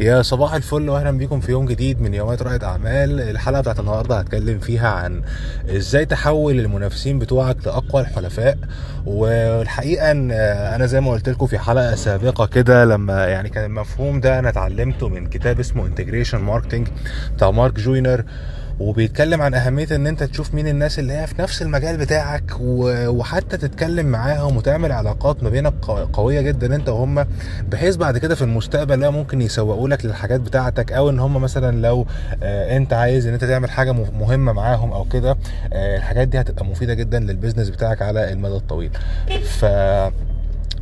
يا صباح الفل واهلا بيكم في يوم جديد من يومات رائد أعمال. الحلقة بتاعت النهارده هتكلم فيها عن إزاي تحول المنافسين بتوعك لأقوى الحلفاء. والحقيقة إن أنا زي ما قلت لكم في حلقة سابقة كده لما يعني كان المفهوم ده أنا اتعلمته من كتاب اسمه Integration Marketing بتاع مارك جوينر. وبيتكلم عن أهمية إن أنت تشوف مين الناس اللي هي في نفس المجال بتاعك وحتى تتكلم معاهم وتعمل علاقات ما بينك قوية جدا أنت وهم بحيث بعد كده في المستقبل لا ممكن يسوقوا لك للحاجات بتاعتك أو إن هم مثلا لو أنت عايز إن أنت تعمل حاجة مهمة معاهم أو كده الحاجات دي هتبقى مفيدة جدا لل business بتاعك على المدى الطويل. ف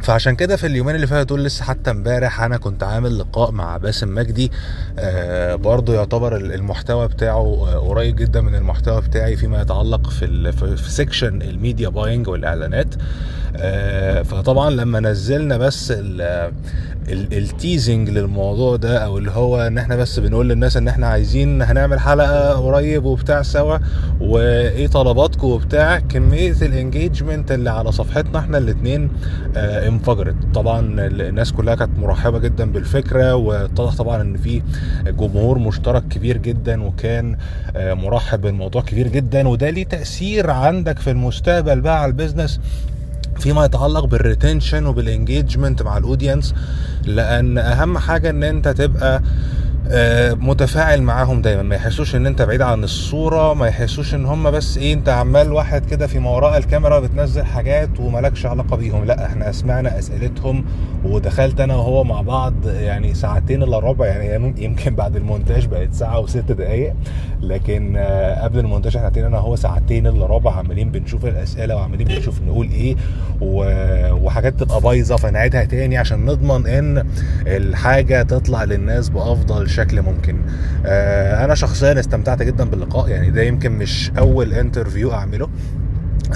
فعشان كده في اليومين اللي فاتوا لسه حتى امبارح أنا كنت عامل لقاء مع باسم مجدي آه برضه يعتبر المحتوى بتاعه آه قريب جدا من المحتوى بتاعي فيما يتعلق في في section ال media buying والإعلانات. آه فطبعا لما نزلنا بس ال teasing للموضوع ده أو اللي هو إن إحنا بس بنقول للناس إن إحنا عايزين هنعمل حلقة قريب وبتاع سوا وإيه طلباتكم وبتاع كمية ال engagement اللي على صفحتنا إحنا الاثنين انفجرت. طبعا الناس كلها كانت مرحبة جدا بالفكرة واتضح طبعا إن في جمهور مشترك كبير جدا وكان آه مرحب بالموضوع كبير جدا. وده ليه تأثير عندك في المستقبل بقى على ال business فيما يتعلق بال retention وبال engagement مع ال audience لأن أهم حاجة إن أنت تبقى متفاعل معاهم دايما. ما يحسوش إن أنت بعيد عن الصورة ما يحسوش إن هم بس إيه أنت عمال واحد كده في ما وراء الكاميرا بتنزل حاجات وملكش علاقة بيهم. لا إحنا سمعنا أسئلتهم ودخلت أنا وهو مع بعض يعني ساعتين إلا ربع يعني يمكن بعد المونتاج بقت ساعة وست دقائق لكن قبل المونتاج إحنا أنا وهو ساعتين إلا ربع عمالين بنشوف الأسئلة وعمالين بنشوف نقول إيه وحاجات تبقى بايظة فنعيدها تاني عشان نضمن إن الحاجة تطلع للناس بأفضل شكل ممكن. آه أنا شخصيا استمتعت جدا باللقاء يعني ده يمكن مش أول interview أعمله.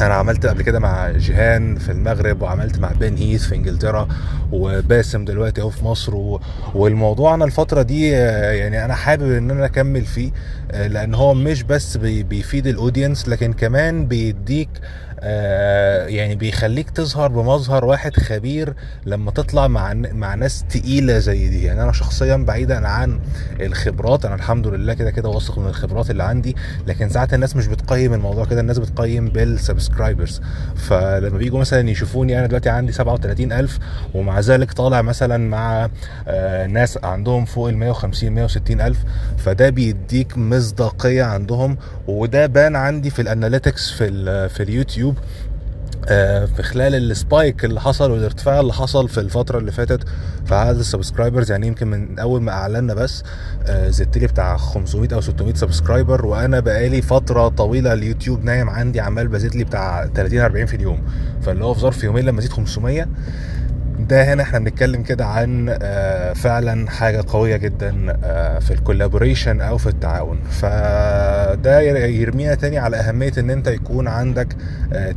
أنا عملت قبل كده مع جيهان في المغرب وعملت مع بن هيث في إنجلترا وباسم دلوقتي أهو في مصر و... والموضوع أنا الفترة دي يعني أنا حابب إن أنا أكمل فيه لأن هو مش بس بي... بيفيد ال audience لكن كمان بيديك آه يعني بيخليك تظهر بمظهر واحد خبير لما تطلع مع مع ناس تقيلة زي دي. يعني أنا شخصيا بعيدا عن الخبرات أنا الحمد لله كده كده واثق من الخبرات اللي عندي لكن ساعات الناس مش بتقيم الموضوع كده الناس بتقيم بال subscribers فلما بيجوا مثلا يشوفوني أنا دلوقتي عندي 37000 ومع ذلك طالع مثلا مع آه ناس عندهم فوق ال 150 160 ألف. فده بيديك مصداقية عندهم وده بان عندي في ال analytics في في اليوتيوب. في خلال ال spike اللي حصل والارتفاع اللي حصل في الفترة اللي فاتت في عدد ال subscribers يعني يمكن من أول ما أعلنا بس زدت لي بتاع 500 أو 600 subscriber وأنا بقالي فترة طويلة اليوتيوب نايم عندي عمال بزيد لي بتاع 30 40 في اليوم. فاللي هو في ظرف يومين لما أزيد 500 ده هنا إحنا بنتكلم كده عن فعلا حاجة قوية جدا في ال collaboration أو في التعاون. فده يرمينا تاني على أهمية إن أنت يكون عندك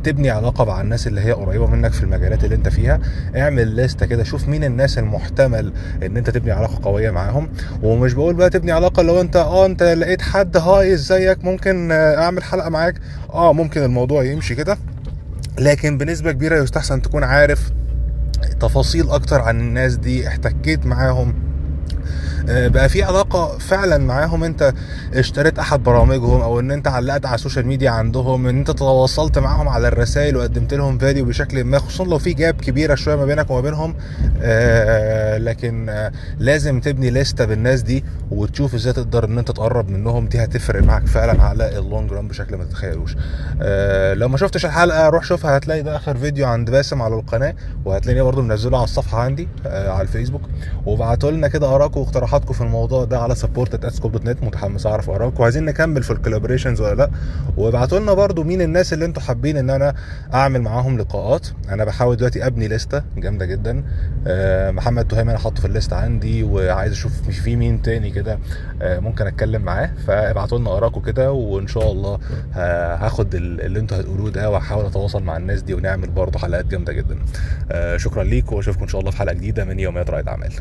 تبني علاقة مع الناس اللي هي قريبة منك في المجالات اللي أنت فيها. اعمل لستة كده شوف مين الناس المحتمل إن أنت تبني علاقة قوية معاهم. ومش بقول بقى تبني علاقة لو أنت آه أنت لقيت حد hi ازيك ممكن أعمل حلقة معاك. آه ممكن الموضوع يمشي كده. لكن بنسبة كبيرة يستحسن تكون عارف تفاصيل أكتر عن الناس دي احتكيت معاهم. بقى في علاقة فعلا معاهم أنت اشتريت أحد برامجهم أو إن أنت علقت على ال social media عندهم إن أنت تواصلت معاهم على الرسائل وقدمت لهم value بشكل ما خصوصا لو في gap كبيرة شوية ما بينك وما بينهم آه لكن آه لازم تبني لستة بالناس دي وتشوف إزاي تقدر إن أنت تقرب منهم دي هتفرق معاك فعلا على ال long run بشكل ما تتخيلوش. آه لو ما شفتش الحلقة روح شوفها هتلاقي ده آخر فيديو عند باسم على القناة وهتلاقيني برضو منزله على الصفحة عندي آه على الفيسبوك. وابعتوا لنا كده آرائكم واقتراحاتكم في الموضوع ده على support@ascope.net متحمس أعرف آرائكم. وعايزين نكمل في ال collaborations ولا لأ؟ وابعتوا لنا برضو مين الناس اللي أنتوا حابين إن أنا أعمل معاهم لقاءات. أنا بحاول دلوقتي أبني لستة جامدة جدا. آه محمد تهامي أنا حاطه في ال list عندي وعايز أشوف في مين تاني كده آه ممكن أتكلم معاه. فابعتوا لنا آرائكم كده وإن شاء الله هاخد اللي أنتوا هتقولوه ده واحاول أتواصل مع الناس دي ونعمل برضو حلقات جامدة جدا. آه شكرا ليكم وأشوفكم إن شاء الله في حلقة جديدة من يوميات رائد أعمال.